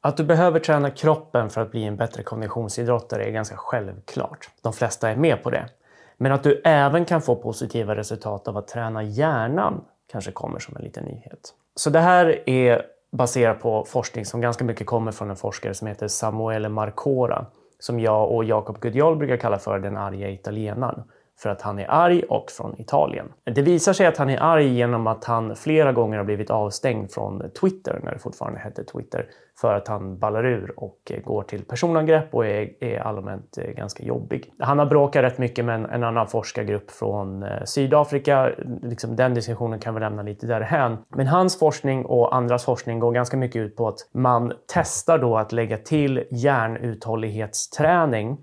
Att du behöver träna kroppen för att bli en bättre konditionsidrottare är ganska självklart. De flesta är med på det. Men att du även kan få positiva resultat av att träna hjärnan kanske kommer som en liten nyhet. Så det här är baserat på forskning som ganska mycket kommer från en forskare som heter Samuele Marcora som jag och Jakob Gudiol brukar kalla för den arga italienaren för att han är arg och från Italien. Det visar sig att han är arg genom att han flera gånger har blivit avstängd från Twitter, när det fortfarande hette Twitter, för att han ballar ur och går till personangrepp och är, är allmänt eh, ganska jobbig. Han har bråkat rätt mycket med en, en annan forskargrupp från eh, Sydafrika. Liksom den diskussionen kan vi lämna lite därhän. Men hans forskning och andras forskning går ganska mycket ut på att man testar då att lägga till hjärnuthållighetsträning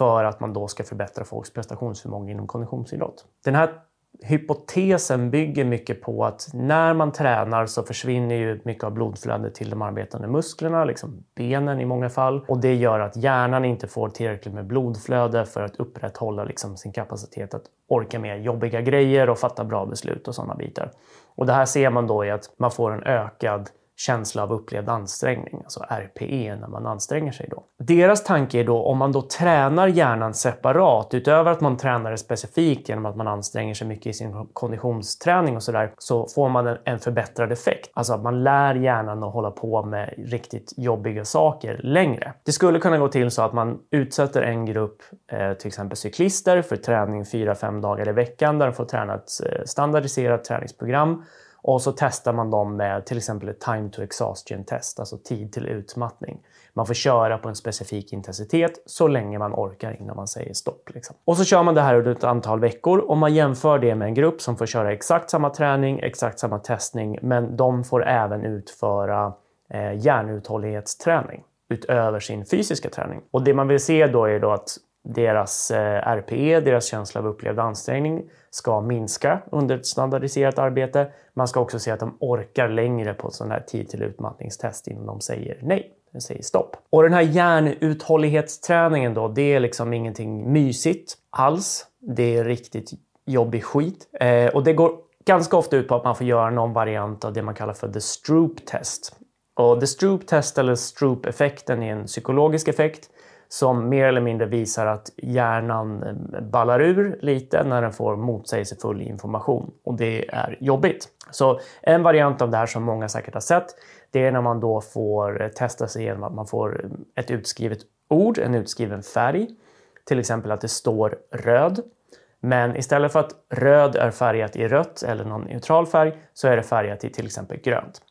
för att man då ska förbättra folks prestationsförmåga inom konditionsidrott. Den här hypotesen bygger mycket på att när man tränar så försvinner ju mycket av blodflödet till de arbetande musklerna, liksom benen i många fall. Och det gör att hjärnan inte får tillräckligt med blodflöde för att upprätthålla liksom sin kapacitet att orka med jobbiga grejer och fatta bra beslut och sådana bitar. Och det här ser man då i att man får en ökad känsla av upplevd ansträngning, alltså RPE, när man anstränger sig. Då. Deras tanke är då om man då tränar hjärnan separat, utöver att man tränar det specifikt genom att man anstränger sig mycket i sin konditionsträning och sådär, så får man en, förbättrad effekt. Alltså att man lär hjärnan att hålla på med riktigt jobbiga saker längre. Det skulle kunna gå till så att man utsätter en grupp, eh, till exempel cyklister, för träning 4-5 dagar i veckan där de får träna ett eh, standardiserat träningsprogram och så testar man dem med till exempel ett time to exhaustion test, alltså tid till utmattning. Man får köra på en specifik intensitet så länge man orkar innan man säger stopp. Liksom. Och så kör man det här under ett antal veckor och man jämför det med en grupp som får köra exakt samma träning, exakt samma testning, men de får även utföra eh, hjärnuthållighetsträning utöver sin fysiska träning. Och det man vill se då är då att deras eh, RPE, deras känsla av upplevd ansträngning, ska minska under ett standardiserat arbete. Man ska också se att de orkar längre på ett sånt här tid till utmattningstest innan de säger nej. De säger stopp. Och den här hjärnuthållighetsträningen då, det är liksom ingenting mysigt alls. Det är riktigt jobbig skit. Eh, och det går ganska ofta ut på att man får göra någon variant av det man kallar för the Stroop test. Och the Stroop test eller Stroop-effekten är en psykologisk effekt som mer eller mindre visar att hjärnan eh, ballar ur lite när den får motsägelsefull information och det är jobbigt. Så en variant av det här som många säkert har sett, det är när man då får eh, testa sig genom att man får eh, ett utskrivet ord, en utskriven färg. Till exempel att det står röd. Men istället för att röd är färgat i rött eller någon neutral färg så är det färgat i till exempel grönt.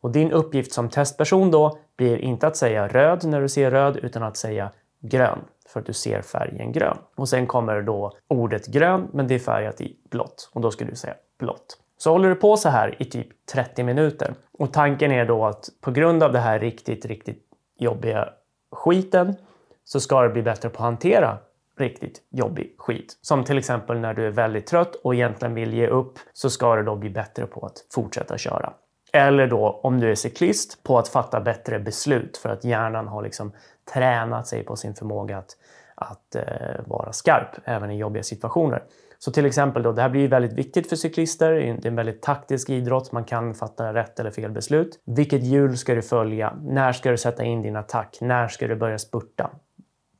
Och din uppgift som testperson då blir inte att säga röd när du ser röd utan att säga grön för att du ser färgen grön. Och sen kommer då ordet grön, men det är färgat i blått och då ska du säga blått. Så håller du på så här i typ 30 minuter och tanken är då att på grund av det här riktigt, riktigt jobbiga skiten så ska du bli bättre på att hantera riktigt jobbig skit. Som till exempel när du är väldigt trött och egentligen vill ge upp så ska du då bli bättre på att fortsätta köra. Eller då om du är cyklist på att fatta bättre beslut för att hjärnan har liksom tränat sig på sin förmåga att, att eh, vara skarp även i jobbiga situationer. Så till exempel, då, det här blir väldigt viktigt för cyklister. Det är en väldigt taktisk idrott. Man kan fatta rätt eller fel beslut. Vilket hjul ska du följa? När ska du sätta in din attack? När ska du börja spurta?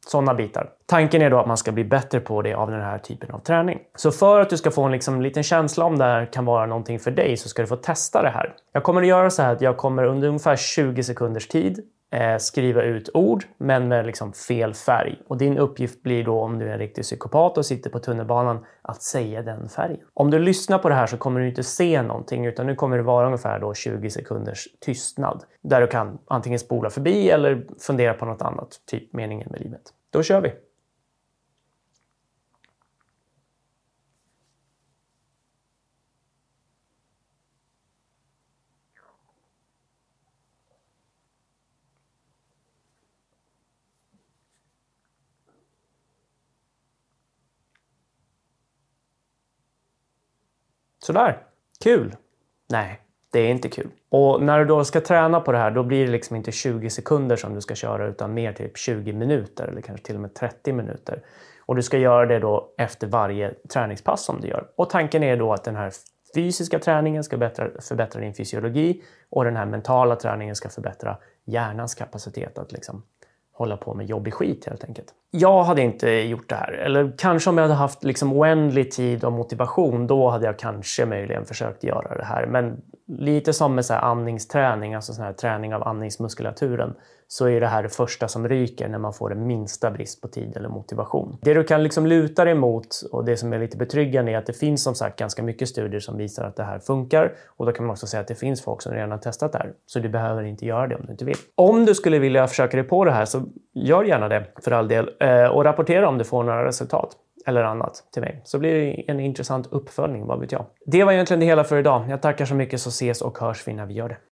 Sådana bitar. Tanken är då att man ska bli bättre på det av den här typen av träning. Så för att du ska få en liksom liten känsla om det här kan vara någonting för dig så ska du få testa det här. Jag kommer att göra så här att jag kommer under ungefär 20 sekunders tid Eh, skriva ut ord, men med liksom fel färg. Och din uppgift blir då, om du är en riktig psykopat och sitter på tunnelbanan, att säga den färgen. Om du lyssnar på det här så kommer du inte se någonting, utan nu kommer det vara ungefär då 20 sekunders tystnad. Där du kan antingen spola förbi eller fundera på något annat, typ meningen med livet. Då kör vi! Sådär, kul! Nej, det är inte kul. Och när du då ska träna på det här, då blir det liksom inte 20 sekunder som du ska köra utan mer typ 20 minuter eller kanske till och med 30 minuter. Och du ska göra det då efter varje träningspass som du gör. Och tanken är då att den här fysiska träningen ska förbättra, förbättra din fysiologi och den här mentala träningen ska förbättra hjärnans kapacitet att liksom hålla på med jobbig skit helt enkelt. Jag hade inte gjort det här. Eller kanske om jag hade haft liksom oändlig tid och motivation, då hade jag kanske möjligen försökt göra det här. Men lite som med så här andningsträning, alltså sån här träning av andningsmuskulaturen, så är det här det första som ryker när man får den minsta brist på tid eller motivation. Det du kan liksom luta dig mot och det som är lite betryggande är att det finns som sagt ganska mycket studier som visar att det här funkar och då kan man också säga att det finns folk som redan har testat det här. Så du behöver inte göra det om du inte vill. Om du skulle vilja försöka dig på det här så gör gärna det för all del eh, och rapportera om du får några resultat eller annat till mig. Så blir det en intressant uppföljning, vad vet jag. Det var egentligen det hela för idag. Jag tackar så mycket så ses och hörs vi när vi gör det.